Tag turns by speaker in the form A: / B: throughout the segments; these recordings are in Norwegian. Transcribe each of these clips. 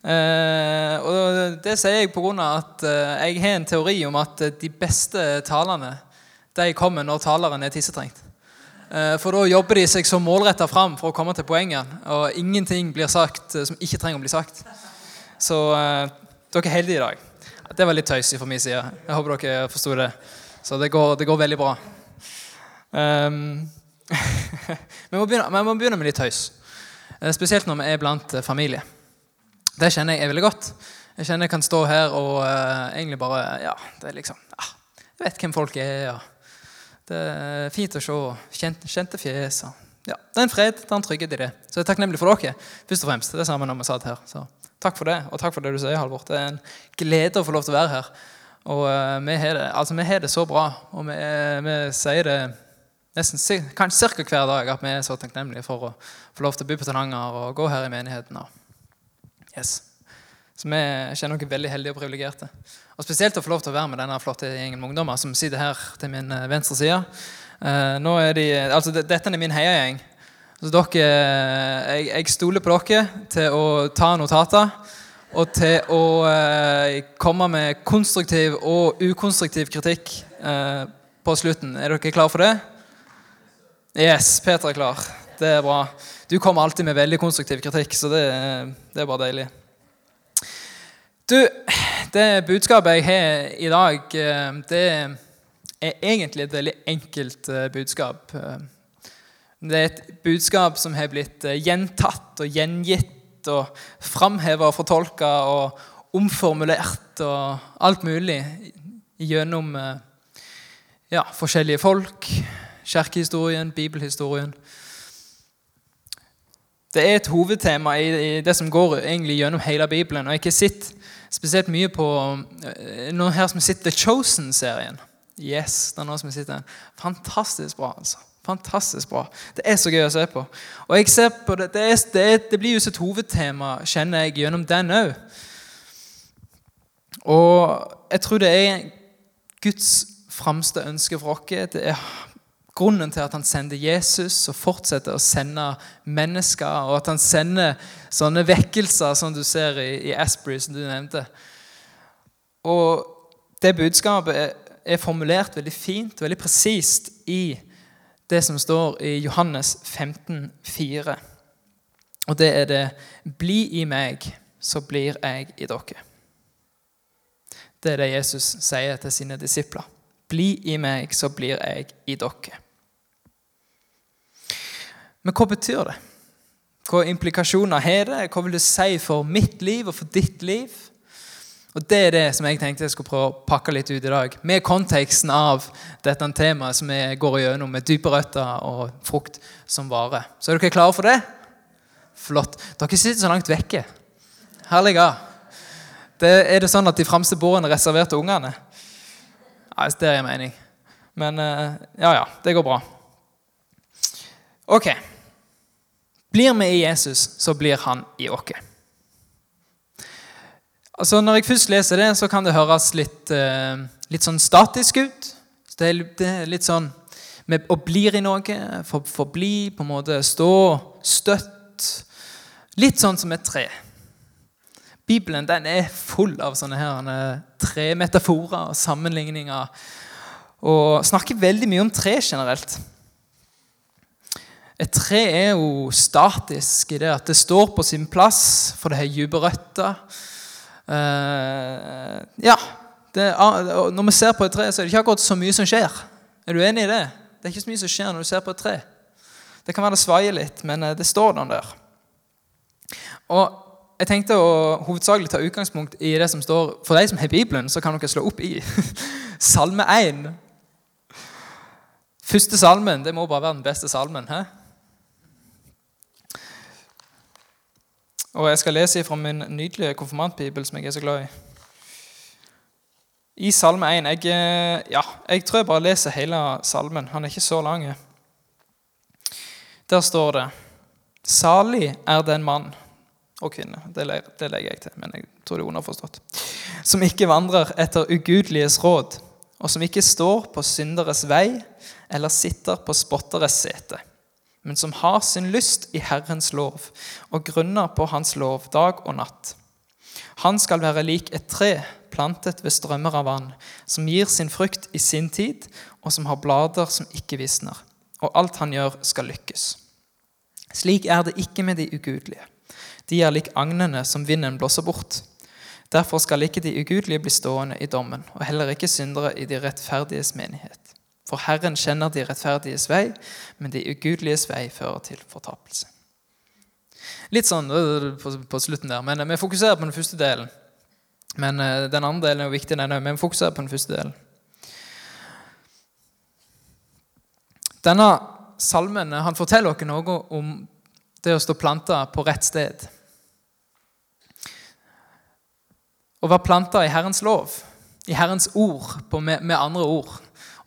A: Eh, og Det sier jeg pga. at eh, jeg har en teori om at de beste talene de kommer når taleren er tissetrengt. Eh, for da jobber de seg så målretta fram for å komme til poenget, og ingenting blir sagt eh, som ikke trenger å bli sagt. Så eh, dere er heldige i dag. Det var litt tøys fra min side. Jeg håper dere forsto det. Så det går, det går veldig bra. Um, vi, må begynne, vi må begynne med litt tøys. Eh, Spesielt når vi er blant eh, familie. Det kjenner jeg er veldig godt. Jeg kjenner jeg kan stå her og uh, egentlig bare Ja, det er liksom ja, Jeg vet hvem folk er. Og det er fint å se kjente, kjente fjes. Og, ja, det er en fred, det er en trygghet i det. Så jeg er takknemlig for dere. først og fremst. Det samme når vi satt her. Så takk for det, og takk for det du sier, Halvor. Det er en glede å få lov til å være her. Og uh, vi har det, altså, vi har det så bra, og vi, vi sier det nesten kanskje cirka hver dag at vi er så takknemlige for å få lov til å bo på Tananger og gå her i menigheten. Og yes. Så vi kjenner oss veldig heldige og privilegerte. Og spesielt å få lov til å være med denne flotte gjengen med ungdommer som sitter her til min eh, venstre side. Eh, nå er de, altså Dette er min heiagjeng. Så dere, jeg, jeg stoler på dere til å ta notater og til å eh, komme med konstruktiv og ukonstruktiv kritikk eh, på slutten. Er dere klare for det? Yes, Peter er klar. Det er bra. Du kommer alltid med veldig konstruktiv kritikk, så det, det er bare deilig. Du, det budskapet jeg har i dag, eh, det er egentlig et veldig enkelt eh, budskap. Det er et budskap som har blitt eh, gjentatt og gjengitt og framheva og fortolka og omformulert og alt mulig gjennom ja, forskjellige folk, kirkehistorien, bibelhistorien. Det er et hovedtema i, det som går egentlig gjennom hele Bibelen. Og jeg har sett spesielt mye på eh, noen her som sitter The Chosen-serien. Yes, det er noen som sitter. Fantastisk bra, altså. Fantastisk bra. Det er så gøy å se på. Og jeg ser på Det det, er, det, det blir jo sitt hovedtema, kjenner jeg, gjennom den òg. Og jeg tror det er Guds fremste ønske for oss. Det er grunnen til at han sender Jesus og fortsetter å sende mennesker, og at han sender sånne vekkelser som du ser i, i Asbury, som du nevnte. Og det budskapet er, er formulert veldig fint, veldig presist i det som står i Johannes 15, 4. Og det er det 'Bli i meg, så blir jeg i dere'. Det er det Jesus sier til sine disipler. Bli i meg, så blir jeg i dere. Men hva betyr det? Hva implikasjoner har det? Hva vil det si for mitt liv og for ditt liv? Og Det er det som jeg tenkte jeg skulle prøve å pakke litt ut i dag. Med konteksten av dette temaet som vi går igjennom med dype røtter og frukt som vare. Så er dere klare for det? Flott. Dere sitter så langt vekke. Herlige. Det, er det sånn at de fremste bordene er reservert til ungene? Ja, det jeg mening. Men eh, ja, ja. Det går bra. Ok. Blir vi i Jesus, så blir han i oss. Altså, når jeg først leser det, så kan det høres litt, eh, litt sånn statisk ut. Det, er, litt sånn å blir i noe, for, forbli, på en måte stå støtt. Litt sånn som et tre. Bibelen den er full av sånne her tre tremetaforer og sammenligninger. Og snakker veldig mye om tre generelt. Et tre er jo statisk i det at det står på sin plass, for det har dype røtter. Uh, ja, det, Når vi ser på et tre, så er det ikke akkurat så mye som skjer. Er du enig i det? Det er ikke så mye som skjer når du ser på et tre. Det kan være det svaier litt, men eh, det står den der. Og Jeg tenkte å hovedsakelig ta utgangspunkt i det som står For de som har Bibelen, så kan dere slå opp i Salme 1. Første salmen det må bare være den beste salmen. He? Og jeg skal lese fra min nydelige konfirmantbibel, som jeg er så glad i. i Salme 1 jeg, eh, ja, jeg tror jeg bare leser hele salmen. Han er ikke så lang. Der står det Salig er den mann og kvinne. Det, legger jeg til, men jeg tror det er underforstått. Som ikke vandrer etter ugudeliges råd, og som ikke står på synderes vei eller sitter på spotteres sete, men som har sin lyst i Herrens lov og grunner på Hans lov dag og natt. Han skal være lik et tre plantet ved strømmer av vann, som gir sin frukt i sin tid, og som har blader som ikke visner. Og alt han gjør, skal lykkes. Slik er det ikke med de ugudelige. De er lik agnene som vinden blåser bort. Derfor skal ikke de ugudelige bli stående i dommen, og heller ikke syndere i de rettferdiges menighet. For Herren kjenner de rettferdiges vei, men de ugudeliges vei fører til fortapelse. Litt sånn øh, på, slutten der, men vi fokuserer på den første delen. Men den andre delen er jo viktig, den òg. vi fokuserer på den første delen. Denne salmen han forteller oss noe om det å stå planta på rett sted. Å være planta i Herrens lov, i Herrens ord, med, med, andre ord.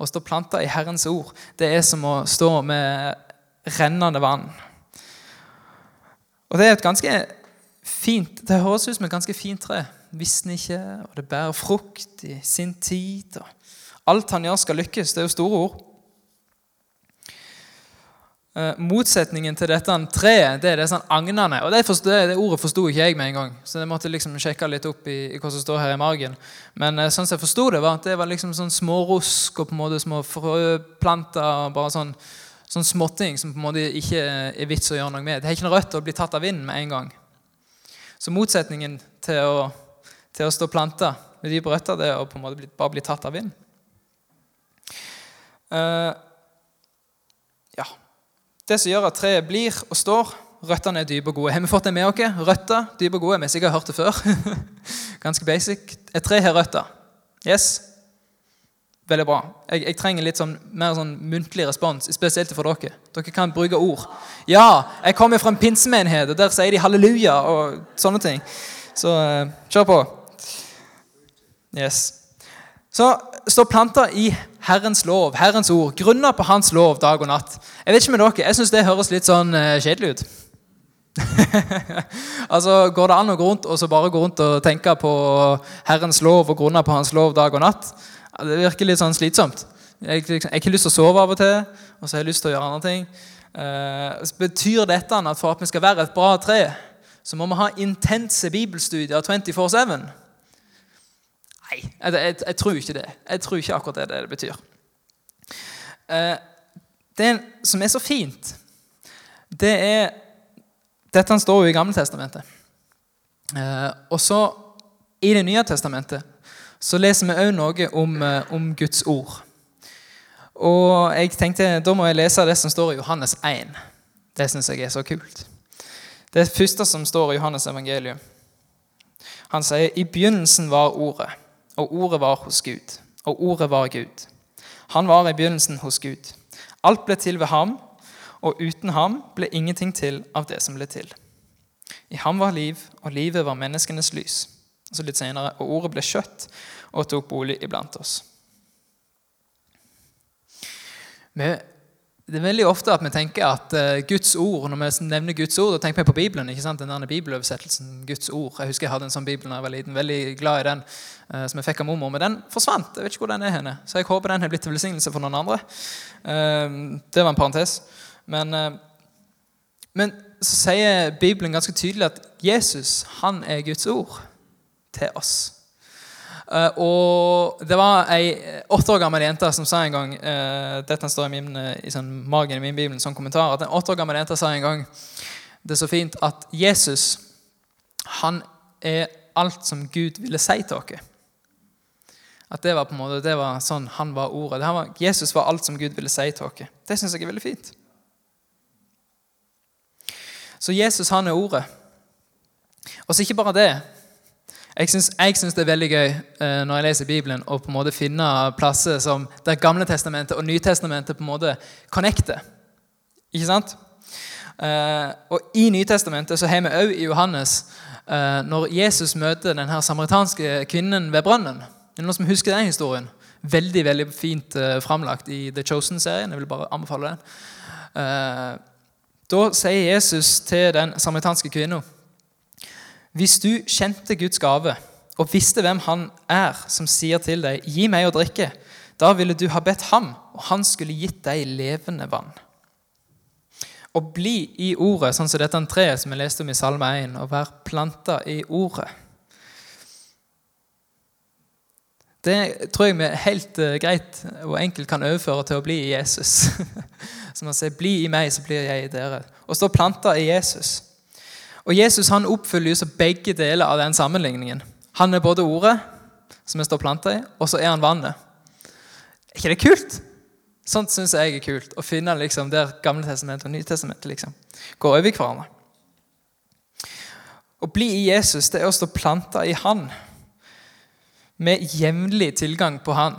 A: Å stå planta i Herrens ord, det er som å stå med rennende vann. Og det er et ganske fint, det høres ut som et ganske fint tre visner ikke, og det bærer frukt i sin tid. alt han gjør, skal lykkes. Det er jo store ord. Eh, motsetningen til dette treet det er disse agnene. og Det, forstod, det ordet forsto ikke jeg med en gang, så jeg måtte liksom sjekke litt opp i, i hva som står her i margen. Men eh, sånn som jeg forsto det, var at det var liksom sånn smårusk og på en måte små frøplanter. bare sånn, sånn småting som på en måte ikke er vits å gjøre noe med. Det har ikke noe rødt å bli tatt av vinden med en gang. Så motsetningen til å til å stå planta med dype røtter, det er å på en måte bli, bare bli tatt av vind. Uh, ja. Det som gjør at treet blir og står, røttene er dype og gode. Har vi fått det med oss? Røtter, dype og gode. Vi har sikkert hørt det før. Ganske basic. Et tre har røtter. Yes? Veldig bra. Jeg, jeg trenger litt sånn, mer sånn muntlig respons, spesielt for dere. Dere kan bruke ord. Ja, jeg kommer fra en pinsemenighet, og der sier de halleluja og sånne ting. Så uh, kjør på. Yes. Så står planta i Herrens lov, Herrens ord, grunna på Hans lov dag og natt. Jeg vet ikke med dere, jeg syns det høres litt sånn uh, kjedelig ut. altså, Går det an å gå rundt og så bare gå rundt og tenke på Herrens lov og grunna på Hans lov dag og natt? Det virker litt sånn slitsomt. Jeg, jeg, jeg har ikke lyst til å sove av og til, og så har jeg lyst til å gjøre andre ting. Uh, betyr dette at for at vi skal være et bra tre, så må vi ha intense bibelstudier 24-7? Nei, jeg, jeg, jeg, tror ikke det. Jeg tror ikke akkurat det det, det betyr. Eh, det som er så fint, det er Dette står jo i Gamle Testamentet. Eh, og så i Det nye testamentet så leser vi òg noe om, eh, om, Guds ord. Og jeg tenkte, Da må jeg lese det som står i Johannes 1. Det syns jeg er så kult. Det første som står i Johannes evangelium. Han sier i begynnelsen var Ordet og ordet var hos Gud, og ordet var Gud. Han var i begynnelsen hos Gud. Alt ble til ved ham, og uten ham ble ingenting til av det som ble til. I ham var liv, og livet var menneskenes lys. Og så litt senere, og ordet ble kjøtt og tok bolig iblant oss. Vi det er veldig ofte at vi tenker at uh, Guds ord Når vi nevner Guds ord, da tenker vi på Bibelen. ikke sant? Den der bibeløversettelsen Guds ord. Jeg husker jeg hadde en sånn bibel da jeg var liten. Veldig glad i den. Uh, som jeg fikk av mormor. Men den forsvant. Jeg vet ikke hvor den er henne. Så jeg håper den har blitt til velsignelse for noen andre. Uh, det var en parentes. Men, men så sier Bibelen ganske tydelig at Jesus han er Guds ord til oss. Uh, og det var ei åtte år gammel jente som sa en gang uh, Dette står i, min, uh, i sånn magen i min bibel som kommentar. At en åtte år gammel jente sa en gang det er så fint at Jesus han er alt som Gud ville si til oss. At det var på en måte, det var sånn han var ordet. Var, Jesus var alt som Gud ville si til oss. Det syns jeg er veldig fint. Så Jesus, han er ordet. Og så ikke bare det. Jeg syns det er veldig gøy eh, når jeg leser Bibelen, å på en måte finne plasser som Det gamle testamentet og Nytestamentet på en måte connecter. Ikke sant? Eh, og I Nytestamentet så har vi òg i Johannes eh, når Jesus møter den her samaritanske kvinnen ved brønnen. Er det noen som husker den historien? Veldig veldig fint uh, framlagt i The Chosen-serien. Jeg vil bare anbefale den. Uh, da sier Jesus til den samaritanske kvinna Hvis du kjente Guds gave og visste hvem han er som sier til deg 'Gi meg å drikke', da ville du ha bedt ham, og han skulle gitt deg levende vann. Å bli i ordet, sånn som dette treet som jeg leste om i Salme 1, og være planta i ordet Det tror jeg vi helt uh, greit og enkelt kan overføre til å bli i Jesus. Som han sier, 'Bli i meg, så blir jeg i dere'. Å stå planta i Jesus. Og Jesus han oppfyller jo begge deler av den sammenligningen. Han er både ordet, som vi står planta i, og så er han vannet. Er ikke det kult? Sånt syns jeg er kult. Å finne liksom der Gamle testamentet og Nytestamentet liksom, går over hverandre. Å bli i Jesus det er å stå planta i Han med jevnlig tilgang på Han.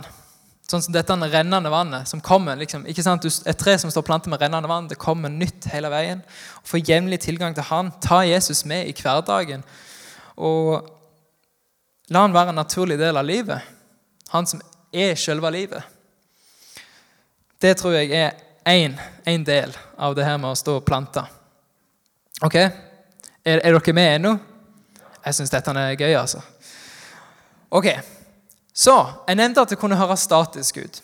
A: Sånn som dette rennende vannet som kommer. Liksom, ikke sant? Et tre som står plantet med rennende vann, det kommer nytt hele veien. Å få jevnlig tilgang til Han, ta Jesus med i hverdagen. Og la Han være en naturlig del av livet. Han som er selve livet. Det tror jeg er én del av det her med å stå og plante. Ok? Er, er dere med ennå? Jeg syns dette er gøy, altså. Ok, Så Jeg nevnte at det kunne høres statisk ut.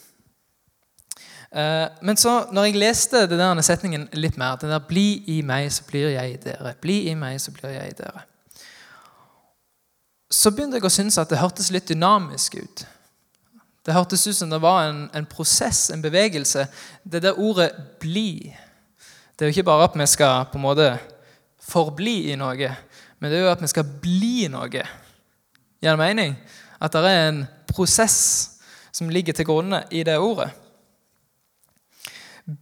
A: Eh, men så, når jeg leste denne setningen litt mer, den der 'Bli i meg, så blir jeg i dere', Bli i meg, så blir jeg i dere, så begynte jeg å synes at det hørtes litt dynamisk ut. Det hørtes ut som det var en, en prosess, en bevegelse. Det der ordet 'bli' Det er jo ikke bare at vi skal på en måte forbli i noe, men det er jo at vi skal bli noe. Gir det mening? At det er en prosess som ligger til grunne i det ordet.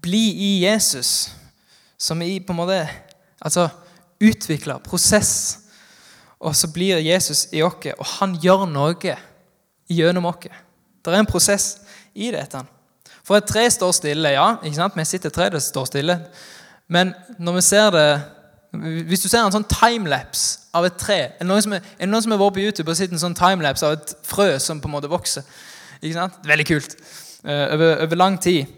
A: Bli i Jesus, som i på en måte Altså utvikle prosess. Og så blir Jesus i oss, og han gjør noe gjennom oss. Det er en prosess i dette. For et tre står stille, ja. ikke sant? Vi sitter et tre, det står stille. Men når vi ser det hvis du ser en sånn timelapse av et tre Er det noen som, er, vært på YouTube og sett en sånn timelapse av et frø som på en måte vokser? Ikke sant? Veldig kult. Uh, over, over, lang tid.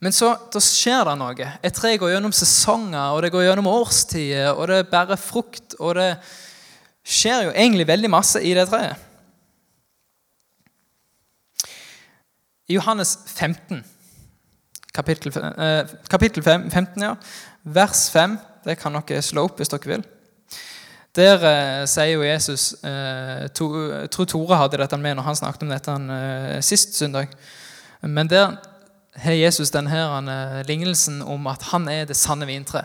A: Men så skjer det noe. Et tre går gjennom sesonger, og det går gjennom årstider, og det bærer frukt. Og det skjer jo egentlig veldig masse i det treet. I Johannes 15, kapittel, eh, kapittel 15, ja, vers 5 det kan dere slå opp hvis dere vil. Der eh, sier jo Jesus eh, to, Jeg tror Tore hadde dette med når han snakket om dette eh, sist søndag. Men der har Jesus denne eh, lignelsen om at han er det sanne vintre.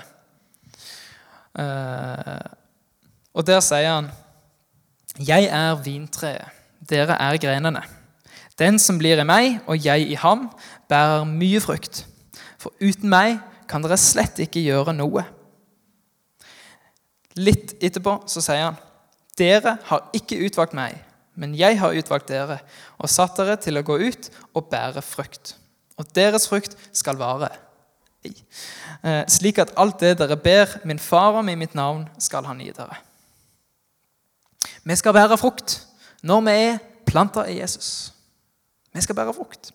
A: Eh, og der sier han Jeg er vintreet, dere er grenene. Den som blir i meg og jeg i ham, bærer mye frukt. For uten meg kan dere slett ikke gjøre noe. Litt etterpå så sier han, 'Dere har ikke utvalgt meg, men jeg har utvalgt dere' 'og satt dere til å gå ut og bære frukt.' 'Og deres frukt skal vare.' Eh, slik at alt det dere ber min far om i mitt navn, skal han gi dere. Vi skal bære frukt når vi er planta i Jesus. Vi skal bære frukt.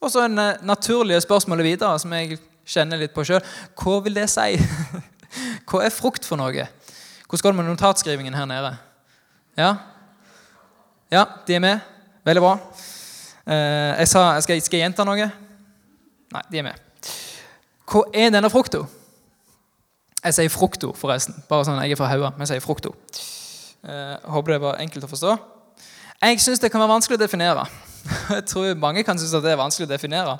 A: Og så en eh, naturlige spørsmål videre, som jeg kjenner litt på sjøl. Hva vil det si? Hva er frukt for noe? Hvordan går det med notatskrivingen her nede? Ja? Ja, de er med? Veldig bra. Eh, jeg sa skal, skal jeg gjenta noe? Nei, de er med. Hva er denne frukta? Jeg sier frukto, forresten. Bare sånn, Jeg er fra Haua, men jeg sier frukto. Eh, håper det var enkelt å forstå. Jeg syns det kan være vanskelig å definere. Jeg tror mange kan synes at det er vanskelig å definere.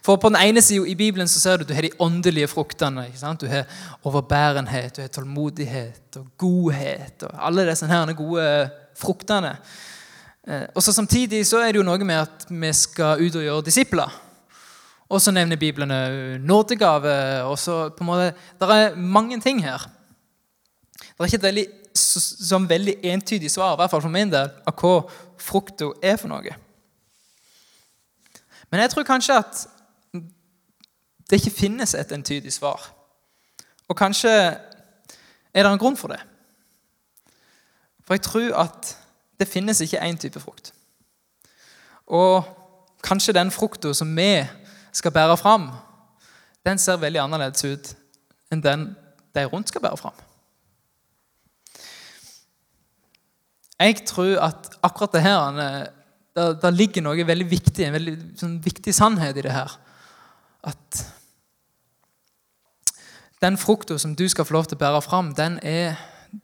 A: For på den ene sida i Bibelen så ser du at du har de åndelige fruktene. Du har overbærenhet, du har tålmodighet og godhet. og Alle disse her gode fruktene. Eh, og så Samtidig så er det jo noe med at vi skal ut og gjøre disipler. Og så nevner Bibelen nådegave. og så på en måte, Det er mange ting her. Det er ikke et veldig, som veldig entydig svar, i hvert fall for min del, av hva frukta er for noe. Men jeg tror kanskje at det ikke finnes et entydig svar. Og kanskje er det en grunn for det. For jeg tror at det finnes ikke én type frukt. Og kanskje den frukta som vi skal bære fram, den ser veldig annerledes ut enn den de rundt skal bære fram. Jeg tror at akkurat det her der ligger noe veldig viktig, en veldig sånn, viktig sannhet i det her. At den frukta som du skal få lov til å bære fram, den er,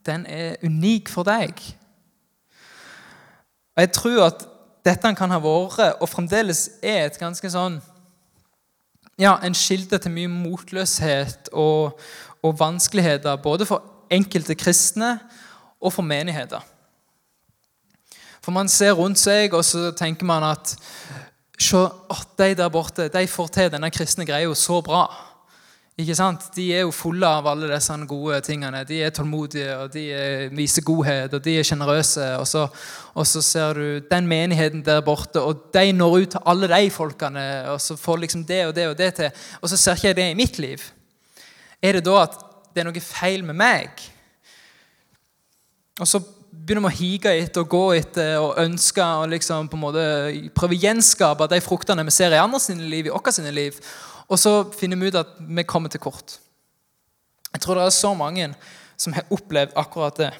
A: den er unik for deg. Og Jeg tror at dette kan ha vært, og fremdeles er, et ganske sånn ja, en kilde til mye motløshet og, og vanskeligheter, både for enkelte kristne og for menigheter. For man ser rundt seg, og så tenker man at Se, de der borte de får til denne kristne greia så bra. Ikke sant? De er jo fulle av alle disse gode tingene. De er tålmodige, og de viser godhet, og de er sjenerøse. Og, og, så ser du den menigheten der borte, og de når ut til alle de folkene. Og så får liksom det og det og det til. Og så ser ikke jeg det i mitt liv. Er det da at det er noe feil med meg? Og så begynner vi å hige etter og gå etter og ønske og liksom på en måte prøve å gjenskape de fruktene vi ser i andre sine liv, i våre sine liv. Og så finner vi ut at vi kommer til kort. Jeg tror det er så mange som har opplevd akkurat det.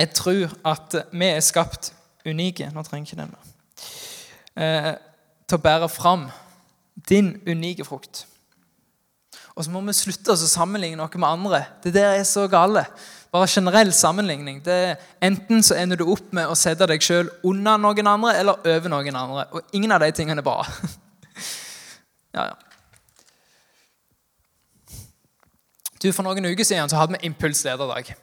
A: Jeg tror at vi er skapt unike Nå trenger jeg ikke den mer. Eh, til å bære fram din unike frukt. Og så må vi slutte å sammenligne noe med andre. Det der er så gale. Bare generell sammenligning. Det Enten så ender du opp med å sette deg sjøl under noen andre eller over noen andre. Og ingen av de tingene er bra. ja, ja. Du, For noen uker siden så hadde vi Impuls lederdag.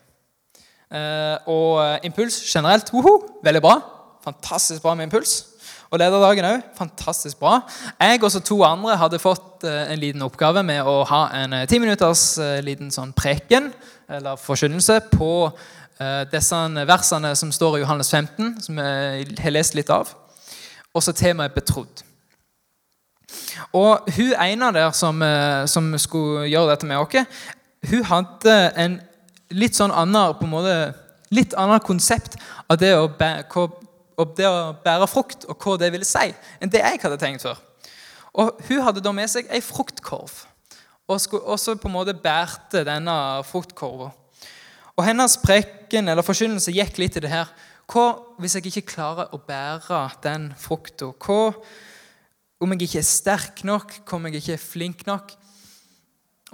A: Eh, og Impuls generelt woho, veldig bra. Fantastisk bra med impuls. Og lederdagen òg. Fantastisk bra. Jeg og to andre hadde fått eh, en liten oppgave med å ha en eh, ti minutters eh, liten sånn preken eller forkynnelse på disse versene som står i Johannes 15, som jeg har lest litt av. Og så temaet 'betrodd'. Og Hun ene der som, som skulle gjøre dette med oss, hun hadde en litt sånn annen, på en måte, litt annet konsept av det å og det å bære frukt, og hva det ville si, enn det jeg hadde tenkt før. Og Hun hadde da med seg ei fruktkorv, og skulle også på en måte bærte denne fruktkorva. Og Hennes preken eller forkynnelse gikk litt i det her. Hva hvis jeg ikke klarer å bære den frukta? Hva om jeg ikke er sterk nok? Hva om jeg ikke er flink nok?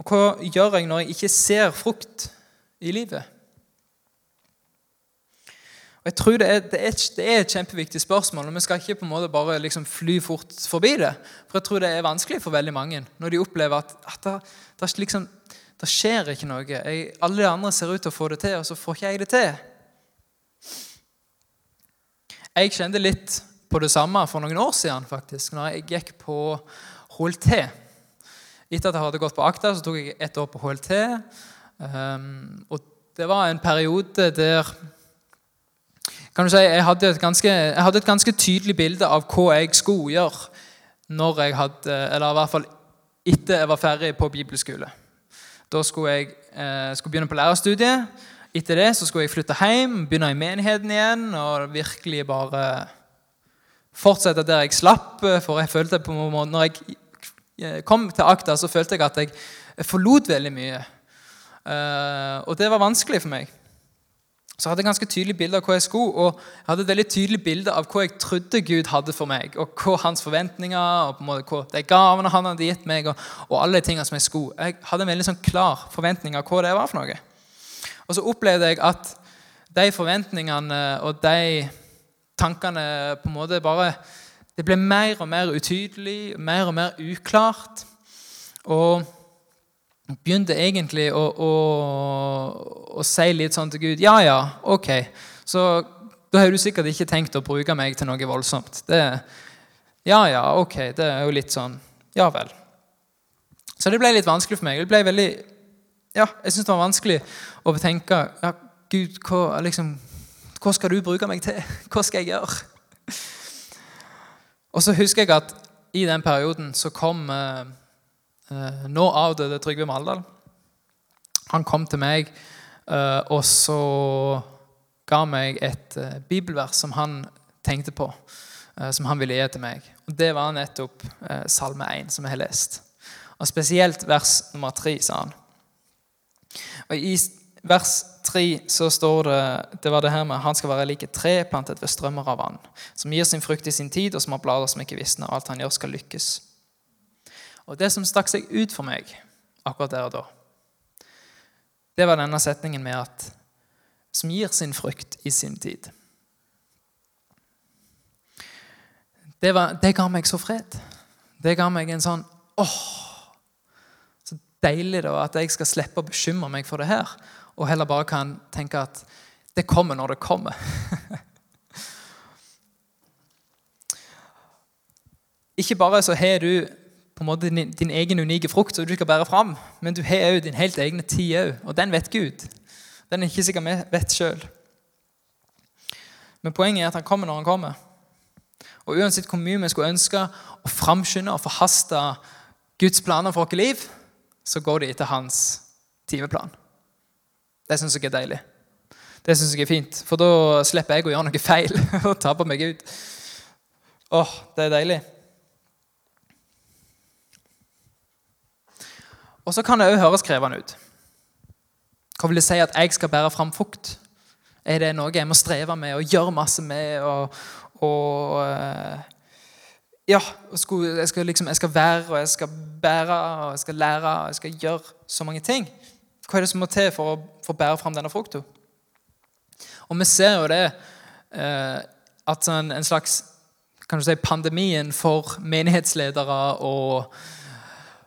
A: Og hva gjør jeg når jeg ikke ser frukt i livet? Og jeg tror det er, det, er, det er, et kjempeviktig spørsmål, og vi skal ikke på en måte bare liksom fly fort forbi det. For jeg tror det er vanskelig for veldig mange når de opplever at, at det, det, liksom, det, skjer ikke noe. Jeg, alle de andre ser ut til å få det til, og så får ikke jeg det til. Jeg kjente litt på det samme for noen år siden, faktisk, når jeg gikk på HLT. Etter at jeg hadde gått på Akta, så tok jeg ett år på HLT. Um, ehm, og det var en periode der kan du si, jeg hadde, et ganske, jeg hadde et ganske tydelig bilde av hva jeg skulle gjøre når jeg hadde, eller i hvert fall etter jeg var ferdig på bibelskole. Da skulle jeg eh, skulle begynne på lærerstudiet. Etter det så skulle jeg flytte hjem, begynne i menigheten igjen og virkelig bare fortsette der jeg slapp. For jeg følte på når jeg kom til Akta, så følte jeg at jeg forlot veldig mye. Eh, og det var vanskelig for meg. Så jeg hadde et ganske tydelig bilde av hva jeg skulle, og jeg hadde et veldig tydelig bilde av hva jeg trodde Gud hadde for meg, og hva hans forventninger og på en måte hva de gavene han hadde gitt meg, og, og alle de tingene som jeg skulle. Jeg hadde en veldig sånn klar forventning av hva det var for noe. Og så opplevde jeg at de forventningene og de tankene på en måte bare Det ble mer og mer utydelig, mer og mer uklart. Og begynte egentlig å, å, å, si litt sånn til Gud Ja, ja, ok. Så da har du sikkert ikke tenkt å bruke meg til noe voldsomt. Det, ja, ja, ok. Det er jo litt sånn Ja vel. Så det ble litt vanskelig for meg. Det ble veldig Ja, jeg syns det var vanskelig å tenke ja, Gud, hva, liksom, hva skal du bruke meg til? Hva skal jeg gjøre? Og så husker jeg at i den perioden så kom eh, nå avdøde Trygve Maldal. Han kom til meg Eh, og så ga meg et eh, bibelvers som han tenkte på, eh, som han ville gi til meg. Og Det var nettopp eh, Salme 1, som jeg har lest. Og Spesielt vers nummer 3, sa han. Og I vers 3 så står det det var det her med han skal være like tre plantet ved strømmer av vann, som gir sin frukt i sin tid, og som har blader som ikke visner. og Alt han gjør, skal lykkes. Og Det som stakk seg ut for meg akkurat der og da, det var denne setningen med at som gir sin frukt i sin tid. Det, var, det ga meg så fred. Det ga meg en sånn åh, Så deilig da at jeg skal slippe å bekymre meg for det her, og heller bare kan tenke at det kommer når det kommer. Ikke bare så har du på en måte din, din egen unike frukt som du skal bære fram, men du har òg din helt egne tid òg, og den vet Gud. Den er ikke sikkert vi vet sjøl. Men poenget er at han kommer når han kommer. Og uansett hvor mye vi skulle ønske å framskynde og forhaste Guds planer for vårt liv, så går de etter hans timeplan. Det syns jeg er deilig. Det syns jeg er fint, for da slipper jeg å gjøre noe feil og tape meg ut. Åh, det er deilig. Og så kan det òg høres krevende ut. Hva vil det si at jeg skal bære fram frukt? Er det noe jeg må streve med og gjøre masse med? og, og eh, ja, jeg skal, liksom, jeg skal være og jeg skal bære og jeg skal lære og jeg skal gjøre så mange ting. Hva er det som må til for å, for bære fram denne frukta? Og vi ser jo det eh, at en, en slags si, pandemien for menighetsledere og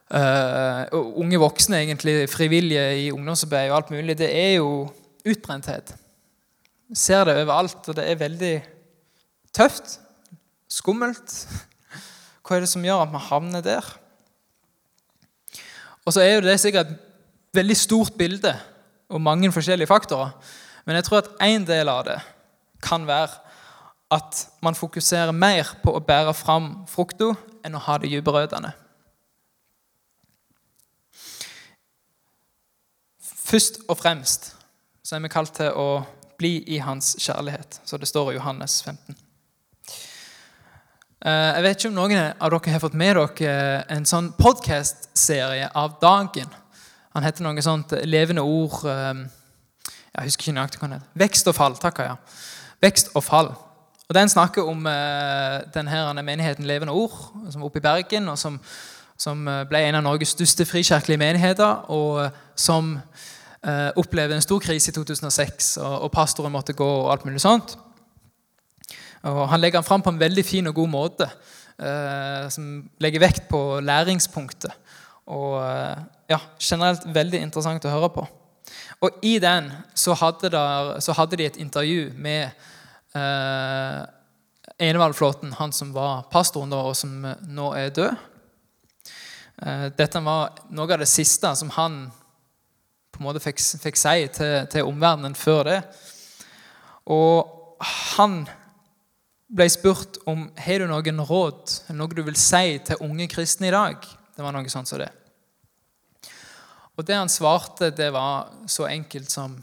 A: Uh, unge voksne, egentlig, frivillige i ungdomsarbeid og alt mulig, det er jo utbrenthet. Vi ser det overalt, og det er veldig tøft. Skummelt. Hva er det som gjør at vi havner der? Og så er jo det sikkert et veldig stort bilde og mange forskjellige faktorer. Men jeg tror at en del av det kan være at man fokuserer mer på å bære fram frukta enn å ha det dype røttene. Først og fremst så er vi kalt til å bli i hans kjærlighet. Så det står i Johannes 15. Eh, jeg vet ikke om noen av dere har fått med dere en sånn podkast-serie av dagen. Han heter noe sånt Levende ord eh, Jeg husker ikke nøyaktig hva den heter. Vekst og fall. Takk, ja. Vekst og fall. Og Den snakker om eh, denne menigheten Levende Ord, som er oppe i Bergen, og som, som ble en av Norges største frikirkelige menigheter, og som eh, opplevde en stor krise i 2006, og, og, pastoren måtte gå og alt mulig sånt. Og Han legger den fram på en veldig fin og god måte, eh, som legger vekt på læringspunktet. Og eh, ja, generelt veldig interessant å høre på. Og i den så hadde, der, så hadde de et intervju med eh, Enevald han som var pastoren da, og som nå er død. Eh, dette var noe av det siste som han på en måte fikk, fikk si til, til omverdenen før det. Og han ble spurt om har du noen råd, noe du vil si til unge kristne i dag. Det var noe sånt som det. Og det han svarte, det var så enkelt som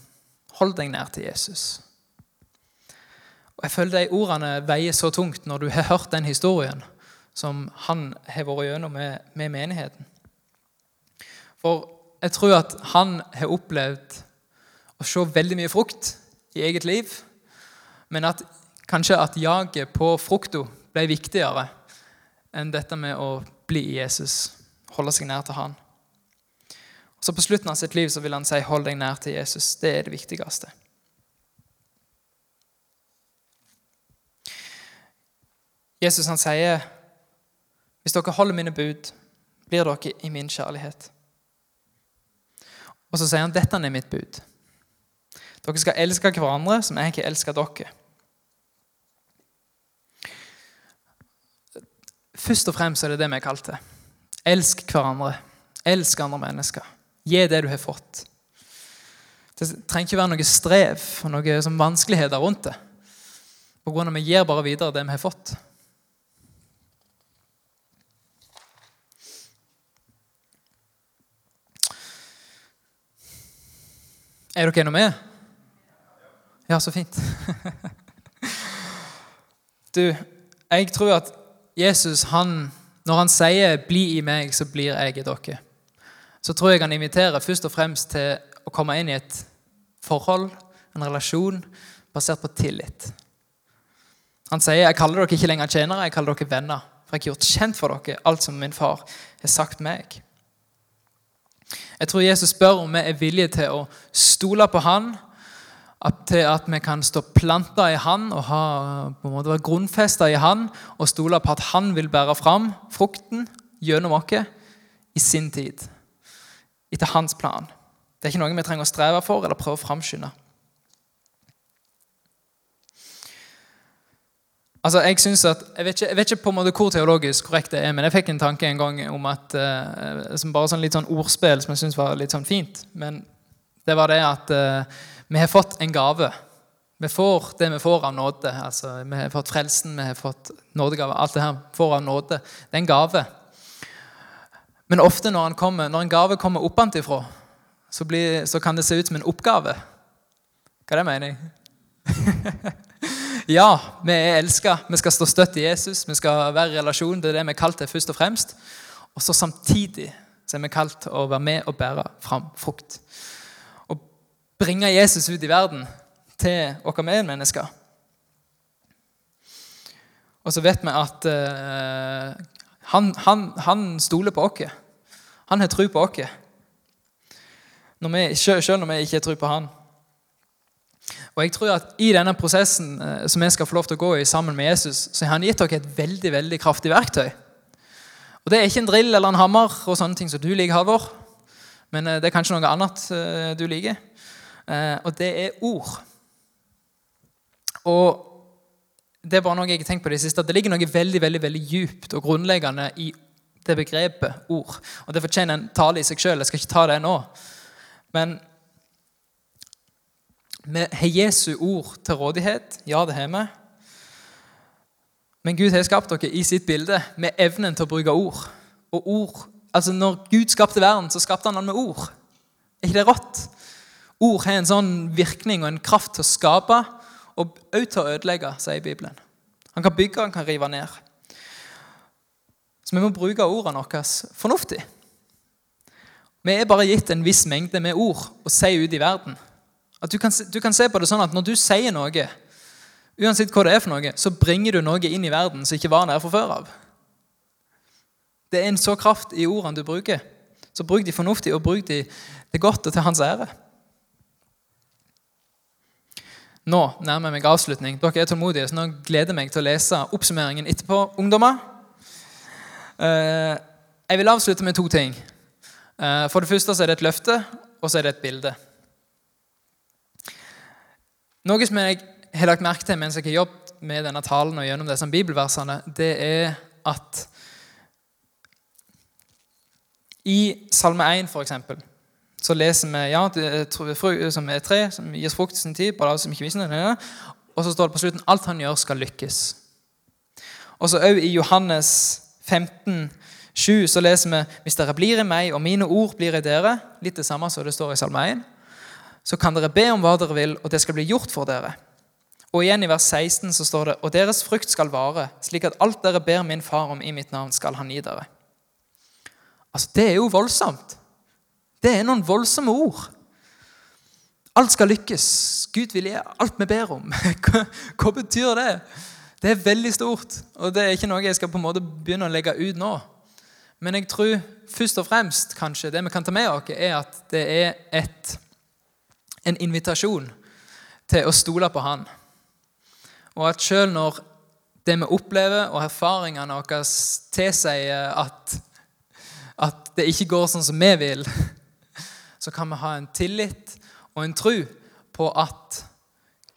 A: hold deg nær til Jesus. Og Jeg føler de ordene veier så tungt når du har hørt den historien som han har vært gjennom med, med menigheten. For jeg tror at han har opplevd å se veldig mye frukt i eget liv, men at kanskje at jaget på frukta ble viktigere enn dette med å bli i Jesus, holde seg nær til han. Så På slutten av sitt liv så vil han si 'hold deg nær til Jesus'. Det er det viktigste. Jesus han sier, 'Hvis dere holder mine bud, blir dere i min kjærlighet.' Og så sier han dette er mitt bud. Dere skal elske hverandre som jeg ikke elsker dere. Først og fremst er det det vi er kalt til. Elsk hverandre. Elsk andre mennesker. Gi det du har fått. Det trenger ikke være noe strev og sånn vanskeligheter rundt det. På grunn av vi gir bare videre det vi har fått. Er dere ennå med? Ja, så fint. Du, jeg tror at Jesus, han, når han sier 'bli i meg, så blir jeg i dere', så tror jeg han inviterer først og fremst til å komme inn i et forhold, en relasjon, basert på tillit. Han sier 'jeg kaller dere ikke lenger tjenere, jeg kaller dere venner'. For jeg har gjort kjent for dere alt som min far har sagt meg. Jeg tror Jesus spør om vi er villige til å stole på han, at, til at vi kan stå planta i han og ha, på en måte være grunnfesta i han og stole på at han vil bære fram frukten gjennom oss i sin tid. Etter hans plan. Det er ikke noe vi trenger å streve for eller prøve å framskynde. Altså, jeg, synes at, jeg, vet ikke, jeg vet ikke på en måte hvor teologisk korrekt det er, men jeg fikk en tanke en gang om at uh, som bare sånn litt sånn ordspill som jeg syns var litt sånn fint. Men det var det at uh, vi har fått en gave. Vi får det vi får av nåde. Altså, vi har fått frelsen, vi har fått nådegave. Alt det her får av nåde. Det er en gave. Men ofte når, kommer, når en gave kommer oppantifra, så, blir, så kan det se ut som en oppgave. Hva er det mener jeg? Ja, vi er elska. Vi skal stå støtt i Jesus. Vi skal være i relasjon. Det er det vi er kalt til først og fremst. Og så samtidig så er vi kalt til å være med og bære fram frukt. Og bringe Jesus ut i verden til våre medmennesker. Og så vet vi at uh, han, han, han, stoler på oss. Han har tro på oss. Selv når vi ikke har tro på han. Og jeg tror at I denne prosessen eh, som vi skal få lov til å gå i sammen med Jesus, så har han gitt dere et veldig veldig kraftig verktøy. Og Det er ikke en drill eller en hammer og sånne ting som du liker, Halvor. Men eh, det er kanskje noe annet eh, du liker. Og det er ord. Og det er bare noe jeg har tenkt på det siste, at det ligger noe veldig veldig, veldig djupt og grunnleggende i det begrepet ord. Og Det fortjener en tale i seg sjøl. Jeg skal ikke ta det nå. Men vi har Jesu ord til rådighet. Ja, det har vi. Men Gud har skapt dere i sitt bilde med evnen til å bruke ord. Og ord, altså Når Gud skapte verden, så skapte han den med ord. Er ikke det rått? Ord har en sånn virkning og en kraft til å skape og også til å ødelegge, sier Bibelen. Han kan bygge, han kan rive ned. Så vi må bruke ordene våre fornuftig. Vi er bare gitt en viss mengde med ord å si ut i verden. At du kan, du kan, se på det sånn at når du sier noe, uansett hva det er for noe, så bringer du noe inn i verden som ikke var der fra før av. Det er en så kraft i ordene du bruker. Så bruk de fornuftig, og bruk de det godt og til hans ære. Nå nærmer jeg meg avslutning. Dere er tålmodige, så nå gleder jeg meg til å lese oppsummeringen etterpå, ungdommer. Eh, jeg vil avslutte med to ting. Eh, for det første så er det et løfte, og så er det et bilde. Noe som jeg har lagt merke til mens jeg har jobbet med denne talen og gjennom disse bibelversene, det er at i Salme 1, for eksempel, så leser vi ja, som er tre, som gir frukt sin tid, bare som ikke viser den, og så står det på slutten alt han gjør, skal lykkes. Og så òg i Johannes 15, 7, så leser vi hvis dere blir i meg, og mine ord blir i dere, litt det samme som det står i Salme 1, så kan dere be om hva dere vil, og det skal bli gjort for dere. Og igjen i vers 16 så står det, og deres frukt skal vare, slik at alt dere ber min far om i mitt navn, skal han gi dere. Altså, Det er jo voldsomt. Det er noen voldsomme ord. Alt skal lykkes. Gud vil gi alt vi ber om. Hva, hva, betyr det? Det er veldig stort, og det er ikke noe jeg skal på en måte begynne å legge ut nå. Men jeg tror først og fremst kanskje det vi kan ta med oss, er at det er et en invitasjon til å stole på Han. Og at sjøl når det vi opplever, og erfaringene våre tilsier at, at det ikke går sånn som vi vil, så kan vi ha en tillit og en tro på at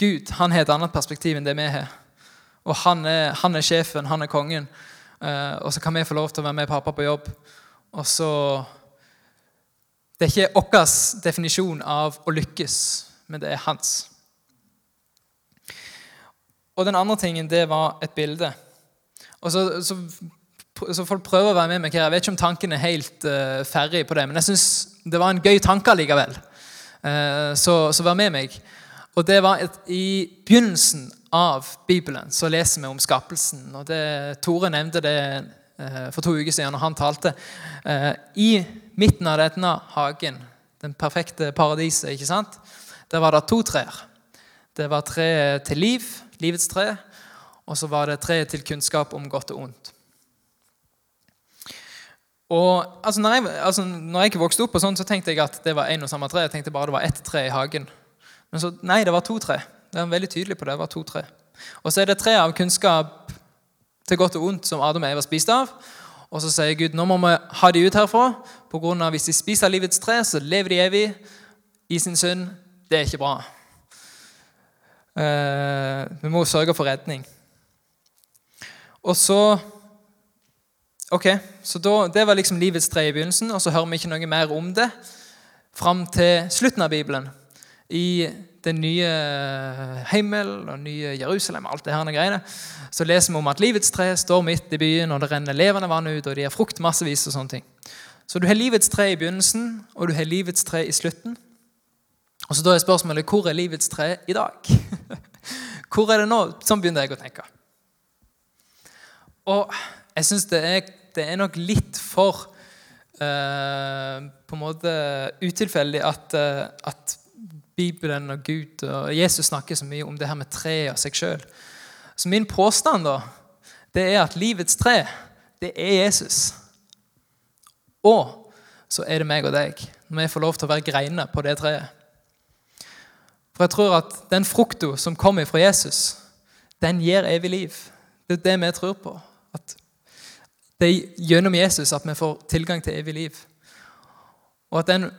A: Gud han har et annet perspektiv enn det vi har. Og han er, han er sjefen, han er kongen. Eh, og så kan vi få lov til å være med pappa på jobb. Og så det er ikke vår definisjon av å lykkes, men det er hans. Og den andre tingen, det var et bilde. Og så, så, så Folk prøver å være med meg her. Jeg vet ikke om tanken er helt uh, ferdig på det, men jeg syns det var en gøy tanke likevel. Uh, så, så vær med meg. Og det var et, I begynnelsen av Bibelen så leser vi om skapelsen. og det, Tore nevnte det eh, for to uker siden når han talte. Eh, I midten av denne hagen, den perfekte paradiset, ikke sant? der var det to trær. Det var tre til liv, livets tre, og så var det tre til kunnskap om godt og ondt. Og altså, når, jeg, altså, når jeg vokste opp, og sånn, så tenkte jeg at det var en og samme tre. Jeg tenkte bare det var ett tre i hagen. Men så, nei, det var to tre. Det er veldig tydelig på det. det var to tre. Og så er det tre av kunnskap til godt og ondt som Adam og Eva spiste av. Og så sier Gud nå må vi ha de ut herfra. På grunn av Hvis de spiser livets tre, så lever de evig i sin synd. Det er ikke bra. Uh, vi må sørge for redning. Og så Ok, så da, Det var liksom livets tre i begynnelsen, og så hører vi ikke noe mer om det fram til slutten av Bibelen. I den nye himmel og nye Jerusalem og alt det her greiene, så leser vi om at livets tre står midt i byen, og det renner levende vann ut, og de har frukt massevis. og sånne ting. Så du har livets tre i begynnelsen, og du har livets tre i slutten. Og så da er spørsmålet hvor er livets tre i dag? Hvor er det nå? Sånn begynner jeg å tenke. Og jeg syns det, det, er nok litt for uh, på en måte utilfeldig at, uh, at Bibelen og Gud og Jesus snakker så mye om det her med treet og seg sjøl. Så min påstand da, det er at livets tre, det er Jesus. Og så er det meg og deg, når vi får lov til å være greiner på det treet. For jeg tror at den frukta som kommer fra Jesus, den gir evig liv. Det er det vi tror på. At det er gjennom Jesus at vi får tilgang til evig liv. Og at den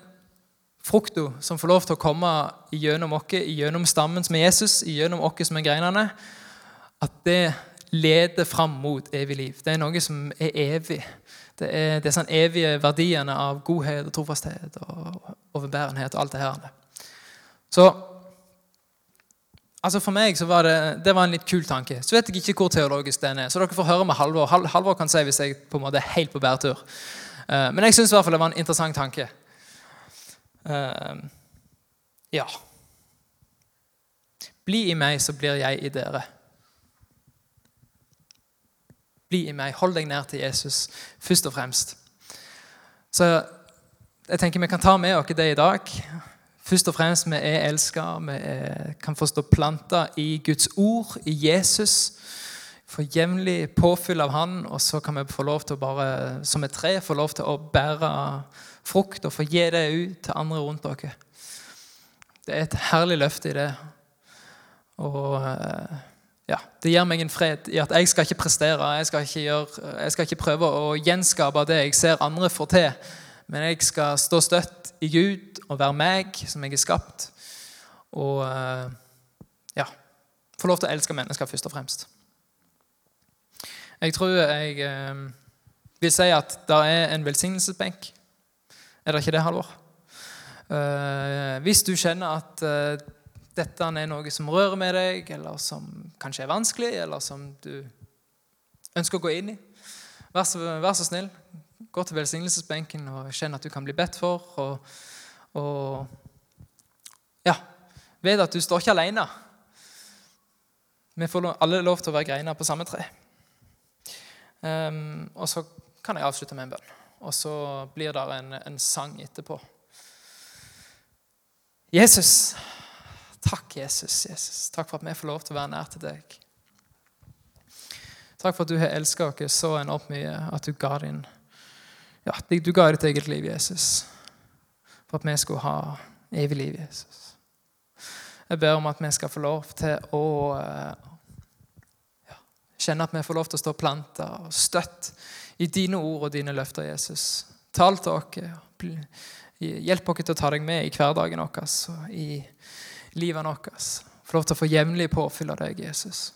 A: frukta som får lov til å komme gjennom oss, gjennom stammen som er Jesus, gjennom oss som er greinene, at det leder fram mot evig liv. Det er noe som er evig. Det er disse sånn evige verdiene av godhet og trofasthet og overbærenhet og alt det her. Så altså For meg så var det, det var en litt kul tanke. Så vet jeg ikke hvor teologisk den er. Så dere får høre med Halvor. Halvor kan si hvis jeg på en måte er helt på bærtur. Eh, men jeg syns det var en interessant tanke. Uh, ja. Bli i meg, så blir jeg i dere. Bli i meg. Hold deg nær til Jesus først og fremst. Så jeg tenker vi kan ta med oss det i dag. Først og fremst, vi er elska. Vi kan få stå planta i Guds ord, i Jesus. Få jevnlig påfyll av Han, og så kan vi få lov til å bare, som et tre få lov til å bære frukt og få gi det ut til andre rundt dere. Det er et herlig løfte i det. Og eh, ja, det gir meg en fred i at jeg skal ikke prestere. Jeg skal ikke, gjøre, jeg skal ikke prøve å gjenskape det jeg ser andre får til. Men jeg skal stå støtt i Gud og være meg som jeg er skapt. Og eh, ja, få lov til å elske mennesker først og fremst. Jeg tror jeg eh, vil si at det er en velsignelsesbenk er det ikke det, Halvor? Eh, hvis du kjenner at uh, dette er noe som rører med deg, eller som kanskje er vanskelig, eller som du ønsker å gå inn i, vær så, vær så snill. Gå til velsignelsesbenken og kjenn at du kan bli bedt for. Og, og ja, vet at du står ikke alene. Vi får alle lov til å være greiner på samme tre. Um, og så kan jeg avslutte med en bønn. Og så blir det en, en sang etterpå. Jesus. Takk, Jesus, Jesus. Takk for at vi får lov til å være nær til deg. Takk for at du har elska oss så enormt mye at du ga din ja, du ga ditt eget liv, Jesus, for at vi skulle ha evig liv, Jesus. Jeg ber om at vi skal få lov til å ja, kjenne at vi får lov til å stå planta og støtt i dine ord og dine løfter, Jesus. Tal til oss. Hjelp oss til å ta deg med i hverdagen vår og i livet våre. Få lov til å få jevnlig påfyll av deg, Jesus.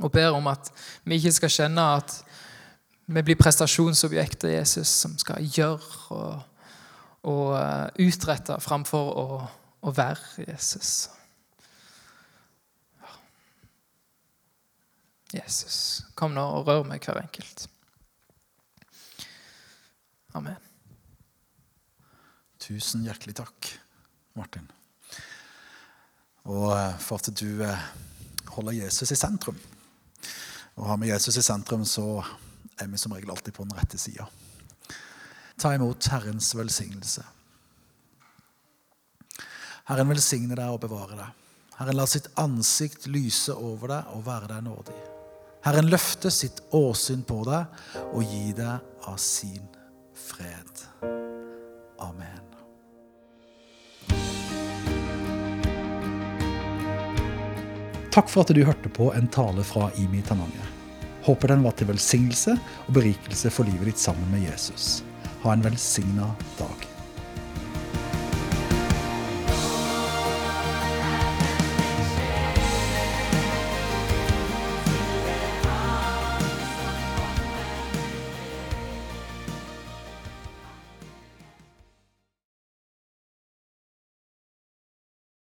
A: Og ber om at vi ikke skal kjenne at vi blir prestasjonsobjekter, Jesus, som skal gjøre og, og eh, utrette framfor å, å være Jesus. Jesus, kom nå og rør meg hver enkelt. Amen.
B: Tusen hjertelig takk, Martin. Og eh, for at du eh, holder Jesus i sentrum. Og har vi Jesus i sentrum, så er vi som regel alltid på den rette sida. Ta imot Herrens velsignelse. Herren velsigne deg og bevare deg. Herren lar sitt ansikt lyse over deg og være deg nådig. Herren løfter sitt åsyn på deg og gi deg av sin fred. Amen. Takk for at du hørte på en tale fra Imi Tananger. Håper den var til velsignelse og berikelse for livet ditt sammen med Jesus. Ha en velsigna dag.